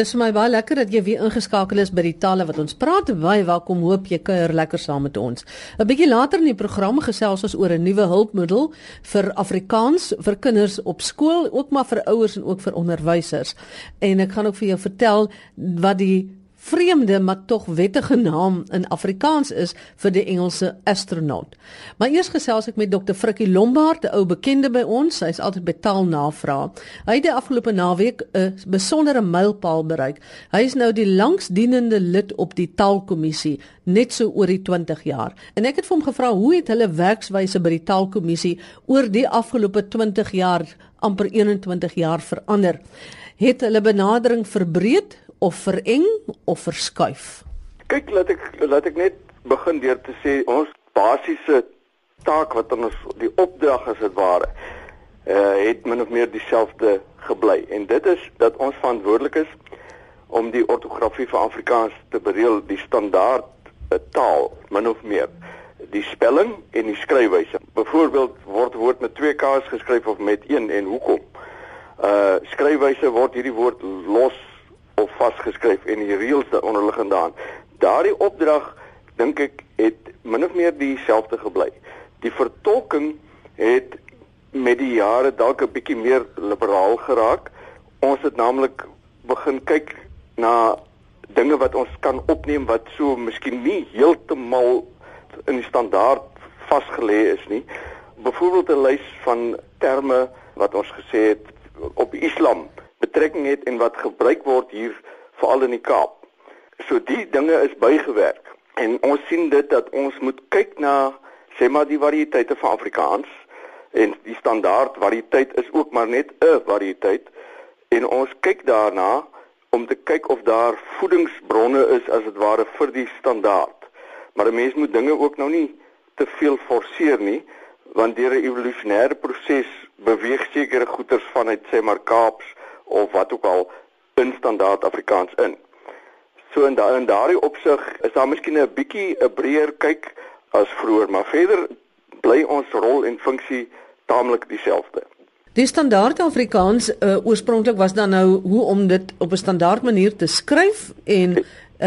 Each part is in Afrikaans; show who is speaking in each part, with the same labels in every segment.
Speaker 1: Dis vir my baie lekker dat jy weer ingeskakel is by die tale wat ons praat. Baie welkom. Hoop jy kuier lekker saam met ons. 'n Bietjie later in die program gesels ons oor 'n nuwe hulpmiddel vir Afrikaans vir kinders op skool, ook maar vir ouers en ook vir onderwysers. En ek gaan ook vir jou vertel wat die vreemde maar tog wettige naam in Afrikaans is vir die Engelse astronaut. Maar eers gesels ek met Dr. Frikkie Lombard, 'n ou bekende by ons. Hy's altyd by taalnavraag. Hy het die afgelope naweek 'n besondere mylpaal bereik. Hy is nou die langsdienende lid op die taalkommissie, net so oor die 20 jaar. En ek het vir hom gevra hoe het hulle werkswyse by die taalkommissie oor die afgelope 20 jaar, amper 21 jaar verander? Het hulle benadering verbreed of vereng of verskuif?
Speaker 2: Kyk, laat ek laat ek net begin deur te sê ons basiese taak wat ons die opdrag as dit ware uh het min of meer dieselfde gebly en dit is dat ons verantwoordelik is om die ortografie vir Afrikaans te bereël die standaard taal min of meer die spelling en die skryfwyse. Byvoorbeeld word woord met twee k's geskryf of met een en hoekom. Uh skryfwyse word hierdie woord los vasgeskryf en die reëls daaronderliggend daan. Daardie opdrag dink ek het min of meer dieselfde gebly. Die vertolking het met die jare dalk 'n bietjie meer liberaal geraak. Ons het naamlik begin kyk na dinge wat ons kan opneem wat so miskien nie heeltemal in die standaard vasgelê is nie. Byvoorbeeld 'n lys van terme wat ons gesê het op Islam betrekking het en wat gebruik word hier veral in die Kaap. So die dinge is bygewerk en ons sien dit dat ons moet kyk na sê maar die variëteite van Afrikaans en die standaard variëteit is ook maar net 'n variëteit en ons kyk daarna om te kyk of daar voedingsbronne is as dit ware vir die standaard. Maar 'n mens moet dinge ook nou nie te veel forceer nie want deur 'n evolusionêre proses beweeg sekere goeters vanuit sê maar Kaaps of wat ook al in standaard Afrikaans in. So in daai in daardie opsig is daar miskien 'n bietjie 'n breër kyk as vroeër, maar verder bly ons rol en funksie taamlik dieselfde.
Speaker 1: Die standaard Afrikaans uh, oorspronklik was dan nou hoe om dit op 'n standaard manier te skryf en uh,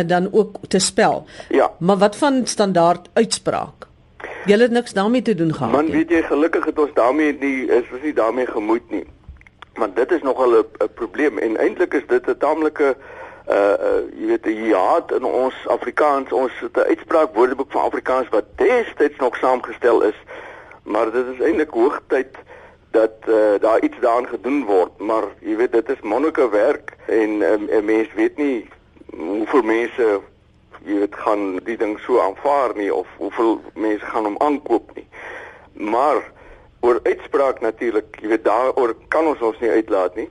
Speaker 1: dan ook te spel.
Speaker 2: Ja.
Speaker 1: Maar wat van standaard uitspraak? Jy het niks daarmee te doen gehad
Speaker 2: nie. Man, weet jy, gelukkig het ons daarmee nie is ons nie daarmee gemoed nie want dit is nogal 'n probleem. En eintlik is dit 'n taamlike uh uh jy weet die jaat in ons Afrikaans. Ons het 'n uitspraak woordeboek van Afrikaans wat destyds nog saamgestel is. Maar dit is eintlik hoogtyd dat uh daar iets daaraan gedoen word maar jy weet dit is monoke werk. En um, 'n mens weet nie hoeveel mense jy weet gaan die ding so aanvaar nie of hoeveel mense gaan hom aankoop nie. Maar oor uitspraak natuurlik, jy weet daaroor kan ons ons nie uitlaat nie,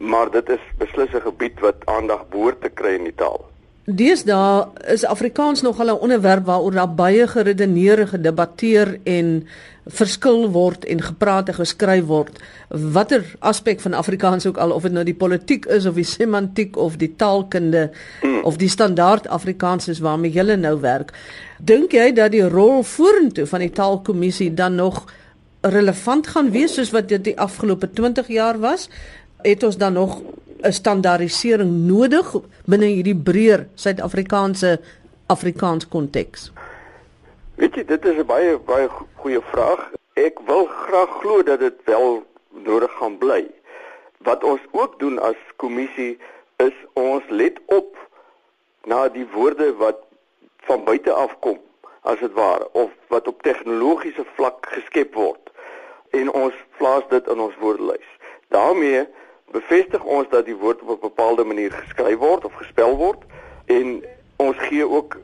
Speaker 2: maar dit is beslis 'n gebied wat aandag behoort te kry in die taal.
Speaker 1: Deesdae is Afrikaans nog 'n onderwerp waaroor daar baie geredeneer, gedebatteer en verskil word en gepraat en geskryf word. Watter aspek van Afrikaans ook al of dit nou die politiek is of die semantiek of die taalkunde hmm. of die standaard Afrikaans is waarmee jy nou werk. Dink jy dat die rol vorentoe van die taalkommissie dan nog relevant gaan wees soos wat dit die afgelope 20 jaar was, het ons dan nog 'n standaardisering nodig binne hierdie breër Suid-Afrikaanse Afrikaans konteks.
Speaker 2: Weet jy, dit is 'n baie baie goeie vraag. Ek wil graag glo dat dit wel nodig gaan bly. Wat ons ook doen as kommissie is ons let op na die woorde wat van buite af kom as dit ware of wat op tegnologiese vlak geskep word en ons plaas dit in ons woordelys. daarmee bevestig ons dat die woord op 'n bepaalde manier geskryf word of gespel word en ons gee ook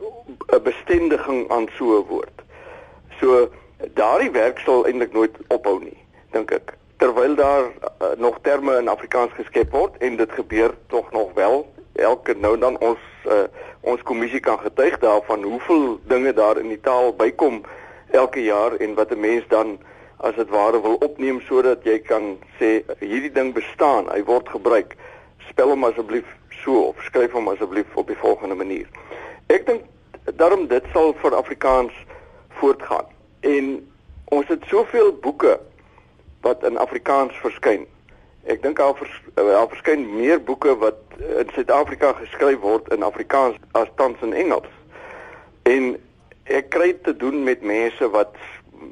Speaker 2: 'n bestendiging aan so 'n woord. So daardie werk sal eintlik nooit ophou nie, dink ek. Terwyl daar uh, nog terme in Afrikaans geskep word en dit gebeur tog nog wel elke nou dan ons uh, ons kommissie kan getuig daarvan hoeveel dinge daar in die taal bykom elke jaar en wat 'n mens dan as dit ware wil opneem sodat jy kan sê hierdie ding bestaan, hy word gebruik. Spel hom asseblief so of skryf hom asseblief op die volgende manier. Ek dink daarom dit sal vir Afrikaans voortgaan. En ons het soveel boeke wat in Afrikaans verskyn Ek dink daar vers, daar verskyn meer boeke wat in Suid-Afrika geskryf word in Afrikaans as tans in Engels. En ek kry te doen met mense wat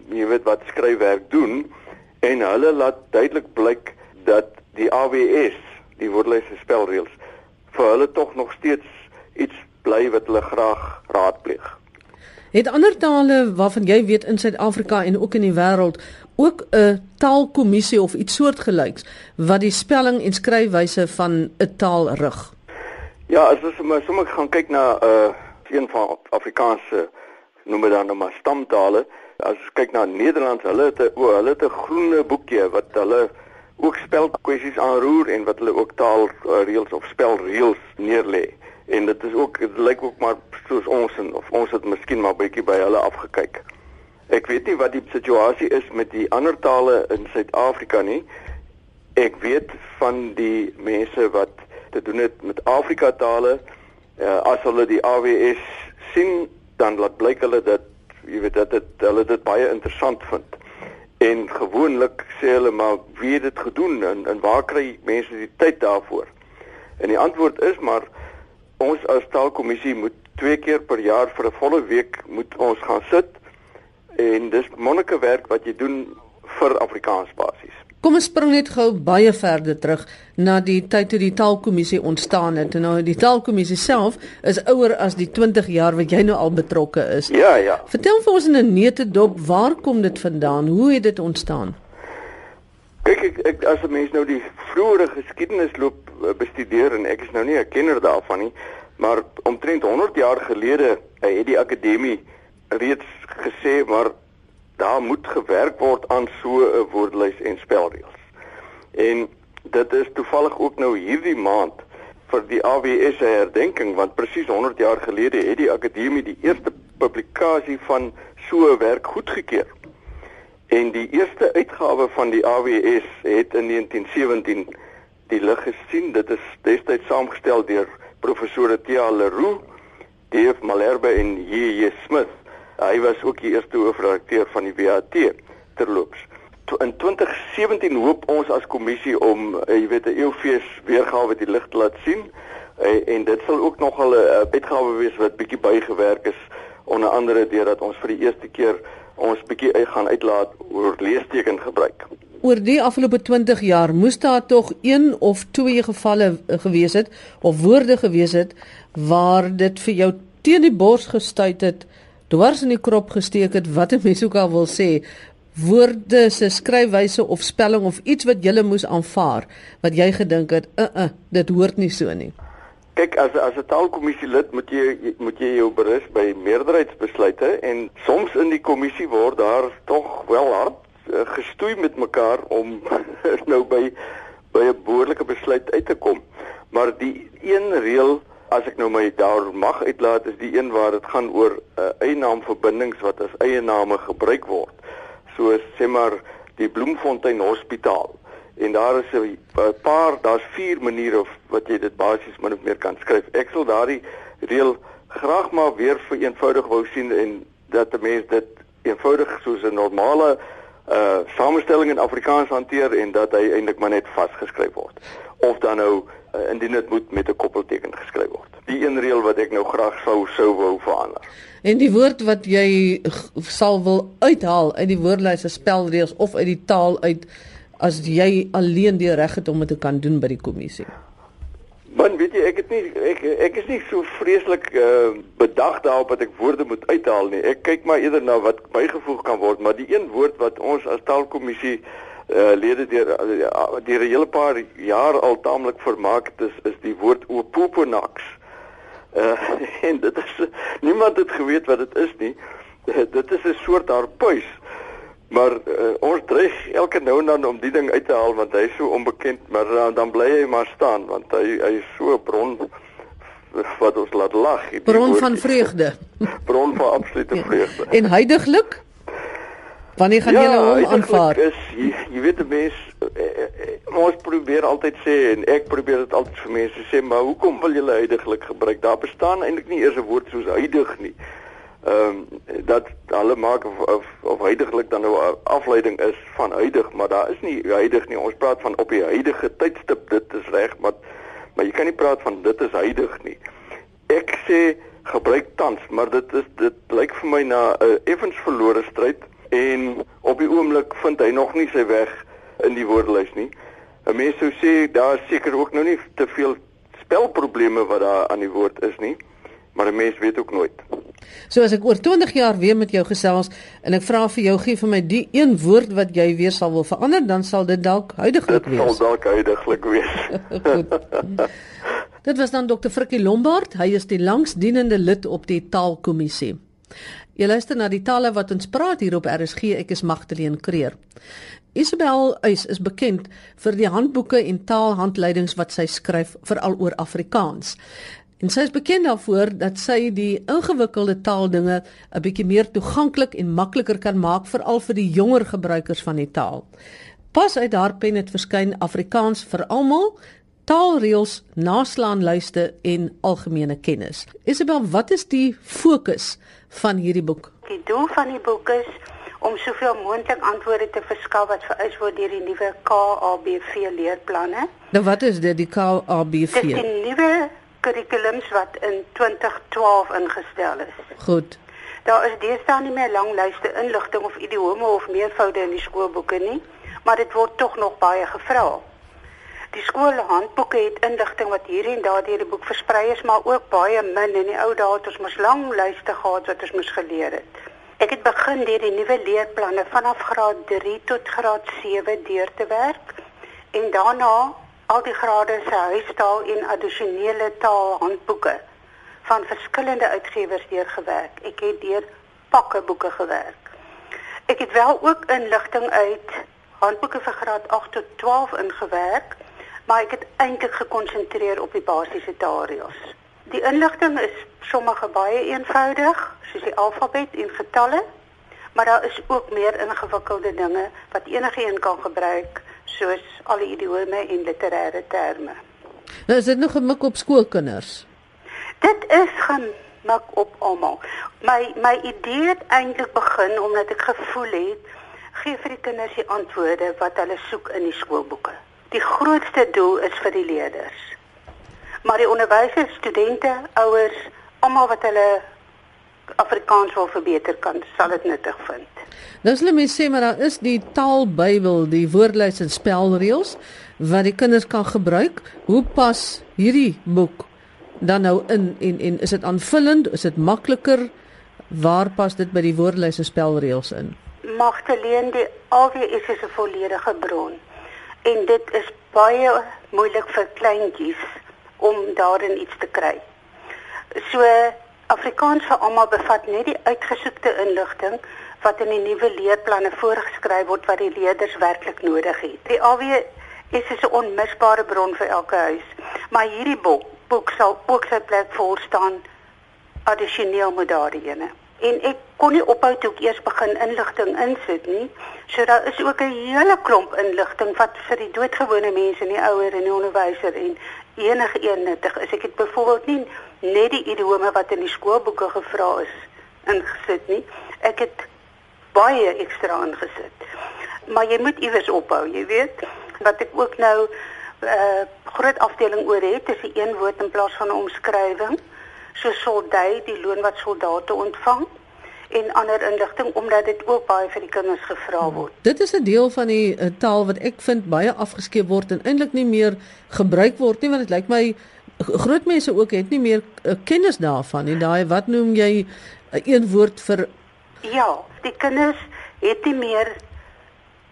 Speaker 2: jy weet wat skryfwerk doen en hulle laat duidelik blyk dat die AWS, die woordelyse spelreëls vir hulle tog nog steeds iets bly wat hulle graag raadpleeg.
Speaker 1: Het ander tale waarvan jy weet in Suid-Afrika en ook in die wêreld ook 'n taalkommissie of iets soortgelyks wat die spelling en skryfwyse van 'n taal rig?
Speaker 2: Ja, as ons sommer gaan kyk na 'n uh, een van Afrikaanse noem dit dan nou maar stamtale, as ons kyk na Nederlands, hulle het 'n o, hulle het 'n groene boekie wat hulle ook spelkwessies aanroer en wat hulle ook taalreëls of spelreëls neerlê en dit is ook dit lyk ook maar soos ons en of ons het miskien maar bietjie by hulle afgekyk. Ek weet nie wat die situasie is met die ander tale in Suid-Afrika nie. Ek weet van die mense wat te doen het met Afrika tale. Uh, as hulle die AWS sien, dan laat blyk hulle dat jy weet dat dit hulle dit baie interessant vind. En gewoonlik sê hulle maar wie het dit gedoen en, en waar kry mense die tyd daarvoor? En die antwoord is maar ons as taalkommissie moet twee keer per jaar vir 'n volle week moet ons gaan sit en dis moneike werk wat jy doen vir Afrikaans basies.
Speaker 1: Kom ons spring net gou baie verder terug na die tyd toe die taalkommissie ontstaan het. Nou die taalkommissie self is ouer as die 20 jaar wat jy nou al betrokke is.
Speaker 2: Ja, ja.
Speaker 1: Vertel vir ons in 'n neutedop, waar kom dit vandaan? Hoe het dit ontstaan?
Speaker 2: Kyk ek, ek as 'n mens nou die vroeëre geskiedenis loop eh, bestudeer en ek is nou nie 'n kenner daarvan nie, maar omtrent 100 jaar gelede uh, het die akademie reeds gesê maar daar moet gewerk word aan so 'n woordelys en spelreëls. En dit is toevallig ook nou hierdie maand vir die AWS herdenking want presies 100 jaar gelede het die akademie die eerste publikasie van so 'n werk goedgekeur. En die eerste uitgawe van die AWS het in 1917 die lig gesien. Dit is destyds saamgestel deur professore Thea Leroux, Dave Malherbe en J.J. Smith. Hy was ook die eerste hoofredakteur van die WAT terloops. In 2017 hoop ons as kommissie om eh, jy weet 'n eeufees weergawe die lig te laat sien. Eh, en dit sal ook nog 'n uitgawe wees wat bietjie bygewerk is onder andere deurdat ons vir die eerste keer ons bietjie uit gaan uitlaat oor leesteken gebruik.
Speaker 1: Oor die afgelope 20 jaar moes daar tog een of twee gevalle eh, gewees het of woorde gewees het waar dit vir jou teen die bors gestuit het, dwars in die krop gesteek het, wat 'n mens ook al wil sê, woorde se skryfwyse of spelling of iets wat jy moes aanvaar wat jy gedink het, uh uh, dit hoort nie so nie.
Speaker 2: Kyk as as 'n taalkommissie lid moet jy moet jy jou berus by meerderheidsbesluite en soms in die kommissie word daar tog wel hard uh, gestoei met mekaar om nou by by 'n behoorlike besluit uit te kom. Maar die een reël as ek nou my daar mag uitlaat is die een waar dit gaan oor uh, eienaamverbindings wat as eie name gebruik word. Soos sê maar die Bloemfontein Hospitaal en daar is 'n paar daar's vier maniere wat jy dit basies min of meer kan skryf. Ek sal daardie reël graag maar weer vereenvoudig wou sien en dat 'n mens dit eenvoudig soos 'n normale uh samestelling in Afrikaans hanteer en dat hy eintlik maar net vasgeskryf word of dan nou uh, indien dit moet met 'n koppelteken geskryf word. Die een reël wat ek nou graag sou sou wou verander.
Speaker 1: En die woord wat jy sal wil uithaal uit die woordlyse spelreëls of uit die taal uit as jy alleen die reg het om dit te kan doen by die kommissie?
Speaker 2: Man, weet jy, ek het nie ek ek is nie so vreeslik uh, bedag daarop dat ek woorde moet uithaal nie. Ek kyk maar eerder na wat bygevoeg kan word, maar die een woord wat ons as taalkommissie uh, lede deur uh, deur 'n hele paar jaar al taamlik vermaak het, is is die woord opoponax. Uh, en dit is niemand het geweet wat dit is nie. dit is 'n soort harpuis. Maar uh, ons dreig elke nou en dan om die ding uit te haal want hy is so onbekend, maar uh, dan bly hy maar staan want hy hy is so 'n bron wat ons laat lag.
Speaker 1: Bron van vreugde.
Speaker 2: bron van absolute ja. vreugde.
Speaker 1: En heidaglik? Wanneer gaan ja, julle hom aanvaar?
Speaker 2: Is jy, jy weet die mens eh, eh, ons probeer altyd sê en ek probeer dit altyd vir mense sê, maar hoekom wil julle heidaglik gebruik? Daar bestaan eintlik nie eers 'n woord soos heidig nie. ehm um, dat hulle maak of of, of huidigelik dan nou 'n afleiding is van huidig, maar daar is nie huidig nie. Ons praat van op die huidige tydstip, dit is reg, maar maar jy kan nie praat van dit is huidig nie. Ek sê gebruik tans, maar dit is dit lyk vir my na 'n uh, effens verlore stryd en op die oomblik vind hy nog nie sy weg in die woordelys nie. 'n Mens sou sê daar is seker ook nou nie te veel spelprobleme wat daar aan die woord is nie, maar 'n mens weet ook nooit.
Speaker 1: So as ek oor 20 jaar weer met jou gesels en ek vra vir jou gee vir my die een woord wat jy weer sal wil verander, dan sal dit dalk huidigelik wees.
Speaker 2: Dit sal dalk huidigelik wees.
Speaker 1: Dit was dan Dr. Frikkie Lombard. Hy is die langsdienende lid op die Taalkommissie. Jy luister na die tale wat ons praat hier op RSG. Ek is Magdalene Creer. Isabel Uys is bekend vir die handboeke en taalhandleidings wat sy skryf veral oor Afrikaans. En sy is bekend daarvoor dat sy die ingewikkelde taaldinge 'n bietjie meer toeganklik en makliker kan maak veral vir die jonger gebruikers van die taal. Pas uit haar pen het verskyn Afrikaans vir almal taalreëls, naslaanlyste en algemene kennis. Isabel, wat is die fokus van hierdie boek?
Speaker 3: Die doel van die boek is om soveel moontlik antwoorde te verskaf wat vereis word deur die nuwe KABV leerplanne.
Speaker 1: Nou wat is dit die KABV?
Speaker 3: Dit is die nuwe kurrikulums wat in 2012 ingestel is.
Speaker 1: Goed.
Speaker 3: Daar is deesdae nie meer lang lyste inligting of idiome of meervoude in die skoolboeke nie, maar dit word tog nog baie gevra. Die skoolhandboeke het inligting wat hier en daar deur die boek versprei is, maar ook baie min in die ou dae het ons mos lang lyste gehad wat ons moes geleer het. Ek het begin deur die nuwe leerplanne vanaf graad 3 tot graad 7 deur te werk en daarna al die grade se huistaal en addisionele taalhandboeke van verskillende uitgewers deurgewerk. Ek het deur pakke boeke gewerk. Ek het wel ook inligting uit handboeke vir graad 8 tot 12 ingewerk maar ek het eintlik gekonsentreer op die basiese taalreëls. Die inligting is sommige baie eenvoudig, soos die alfabet en getalle, maar daar is ook meer ingewikkelde dinge wat enige een kan gebruik, soos al die idiome en literêre terme.
Speaker 1: Nou is dit nog gemik op skoolkinders.
Speaker 3: Dit is gemik op almal. My my idee het eintlik begin omdat ek gevoel het gee vir die kinders die antwoorde wat hulle soek in die skoolboeke die grootste doel is vir die leerders. Maar die onderwysers, studente, ouers, almal wat hulle Afrikaans wil verbeter kan, sal dit nuttig vind.
Speaker 1: Nou as hulle mense sê maar daar is die taalbybel, die woordlys en spelreëls wat die kinders kan gebruik. Hoe pas hierdie boek dan nou in en en is dit aanvullend? Is dit makliker? Waar pas dit by die woordlys en spelreëls in?
Speaker 3: Magteleen die AWS is 'n volledige bron en dit is baie moeilik vir kleintjies om daarin iets te kry. So Afrikaans vir almal bevat net die uitgesoekte inligting wat in die nuwe leerplanne voorgeskryf word wat die leerders werklik nodig het. Die AW is 'n onmisbare bron vir elke huis, maar hierdie boek, boek sal ook sy plek vol staan addisioneel met daardie ene en ek kon nie ophou toe ek eers begin inligting insit nie. So daar is ook 'n hele klomp inligting wat vir die doodgewone mense en die ouer en die onderwyser en enige een nuttig is. Ek het byvoorbeeld nie net die idiome wat in die skoolboeke gevra is ingesit nie. Ek het baie ekstra ingesit. Maar jy moet iewers ophou, jy weet. Wat ek ook nou 'n uh, groot afdeling oor het, is die een woord in plaas van 'n omskrywing so soldai die loon wat soldate ontvang en ander inligting omdat dit ook baie vir die kinders gevra word.
Speaker 1: Dit is 'n deel van die uh, taal wat ek vind baie afgeskeep word en eintlik nie meer gebruik word nie want dit lyk my groot mense ook het nie meer uh, kennis daarvan nie. Daai wat noem jy uh, een woord vir
Speaker 3: Ja, die kinders het nie meer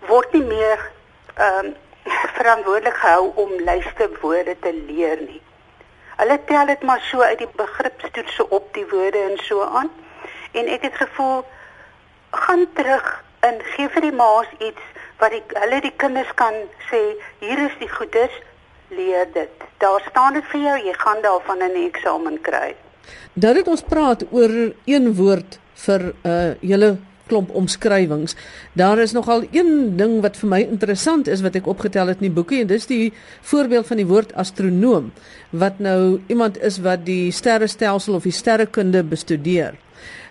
Speaker 3: word nie meer ehm um, verantwoordelik gehou om lyste woorde te leer nie. Hulle tel dit maar so uit die begripstoetse op die woorde en so aan. En ek het gevoel gaan terug en gee vir die ma's iets wat die hulle die kinders kan sê hier is die goedes leer dit. Daar staan dit vir jou, jy gaan daarvan 'n eksamen kry.
Speaker 1: Nou dit ons praat oor een woord vir uh, hele klomp omskrywings. Daar is nogal een ding wat vir my interessant is wat ek opgetel het in die boekie en dis die voorbeeld van die woord astronoom wat nou iemand is wat die sterrestelsel of die sterrekunde bestudeer.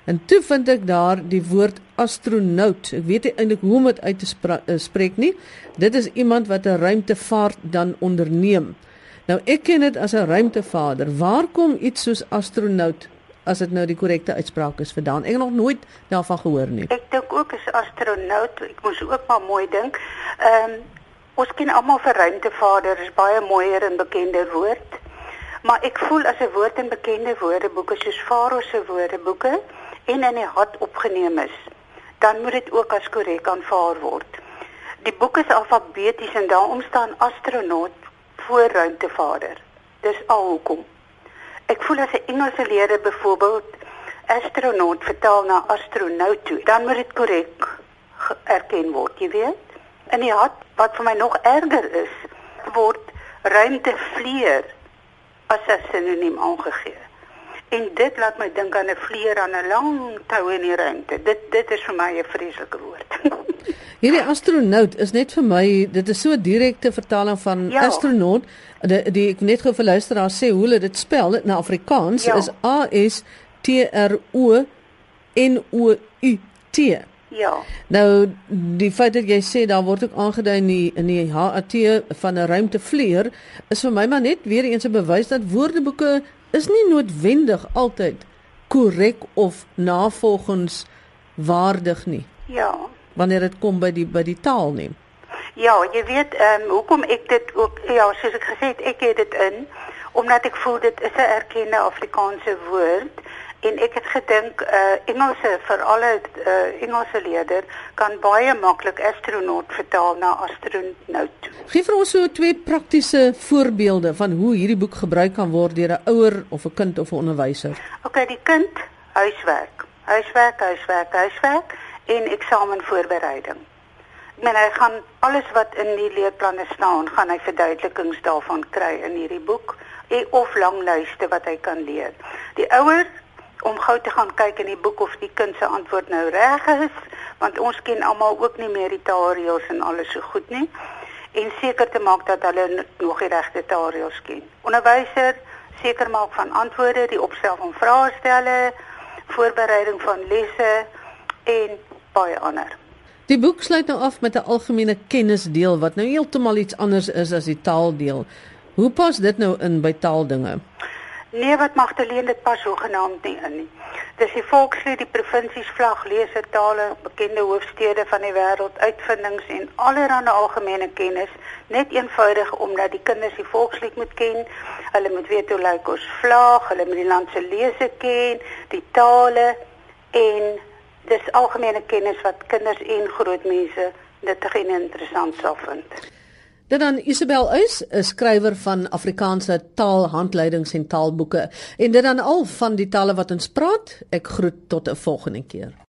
Speaker 1: En toe vind ek daar die woord astronaut. Ek weet nie eintlik hoe om dit uit te uh, spreek nie. Dit is iemand wat 'n ruimtevaart dan onderneem. Nou ek ken dit as 'n ruimtevader. Waar kom iets soos astronaut as dit nou die korrekte uitspraak is vandaan? Ek het nog nooit daarvan gehoor nie.
Speaker 3: Ek dink ook is astronaut. Ek moes ook maar mooi dink. Ehm um, ons ken almal vir ruimtevader, is baie mooier en bekender woord. Maar ek voel as 'n woord in bekende woordeboeke soos Farao se woordeboeke en in die hart opgeneem is, dan moet dit ook as korrek aanvaar word. Die boek is alfabeties en daarom staan astronaut voor ruimtevader. Dis al hoekom. Ek voel as 'n Engelse leerder byvoorbeeld astronaut vertaal na astronaut toe, dan moet dit korrek erken word, jy weet. In die hart wat vir my nog erger is, word ruimtevlieër as 'n sinoniem aangegee. En dit laat my dink aan 'n vlieër aan 'n lang tou in die ruimte. Dit dit is vir my 'n vreeslike woord.
Speaker 1: Hierdie astronaut is net vir my, dit is so 'n direkte vertaling van ja. astronaut. Die, die ek net gou vir luisteraars sê hoe hulle dit spel in Afrikaans ja. is A S T R O N O U T.
Speaker 3: Ja.
Speaker 1: Nou die feit dat jy sê daar word ook aangedui in die in die HAT van 'n ruimtevlieër is vir my maar net weer eens 'n bewys dat woordeboeke is nie noodwendig altyd korrek of navolgens waardig nie.
Speaker 3: Ja.
Speaker 1: Wanneer dit kom by die by die taal nie.
Speaker 3: Ja, jy weet ehm um, hoekom ek dit ook ja, soos ek gesê het, ek het dit in omdat ek voel dit is 'n erkende Afrikaanse woord en ek het gedink uh Engelse vir alle uh Engelse leerder kan baie maklik astronaut vertaal na astronaut.
Speaker 1: Gee vir ons so twee praktiese voorbeelde van hoe hierdie boek gebruik kan word deur 'n ouer of 'n kind of 'n onderwyser.
Speaker 3: OK, die kind huiswerk. Huiswerk, huiswerk, huiswerk en eksamenvoorbereiding. Ek meen hy gaan alles wat in die leerplanne staan, gaan hy verduidelikings daarvan kry in hierdie boek of lang lyste wat hy kan leer. Die ouers om gou te gaan kyk in die boek of die kind se antwoord nou reg is, want ons ken almal ook nie meer die taalreëls en alles so goed nie. En seker te maak dat hulle nog die regte taalreëls ken. Onderwyser seker maak van antwoorde, die opstel van vrae stelle, voorbereiding van lesse en baie ander.
Speaker 1: Die boek sluit nou af met 'n algemene kennisdeel wat nou heeltemal iets anders is as die taaldeel. Hoe pas dit nou in by taaldinge?
Speaker 3: Nee, wat Magdalene dit pas hoegenaamd nie in nie. Dis die volkslied, die provinsiesvlag, leser tale, bekende hoofstede van die wêreld, uitvindings en allerlei algemene kennis, net eenvoudig omdat die kinders die volkslied moet ken. Hulle moet weet hoe lyk ons vlag, hulle moet die land se lese ken, die tale en dis algemene kennis wat kinders en groot mense dit geen interessant sal vind.
Speaker 1: Dit dan Isabel Uys, 'n skrywer van Afrikaanse taalhandleidings en taalboeke. En dit dan al van die tale wat ons praat. Ek groet tot 'n volgende keer.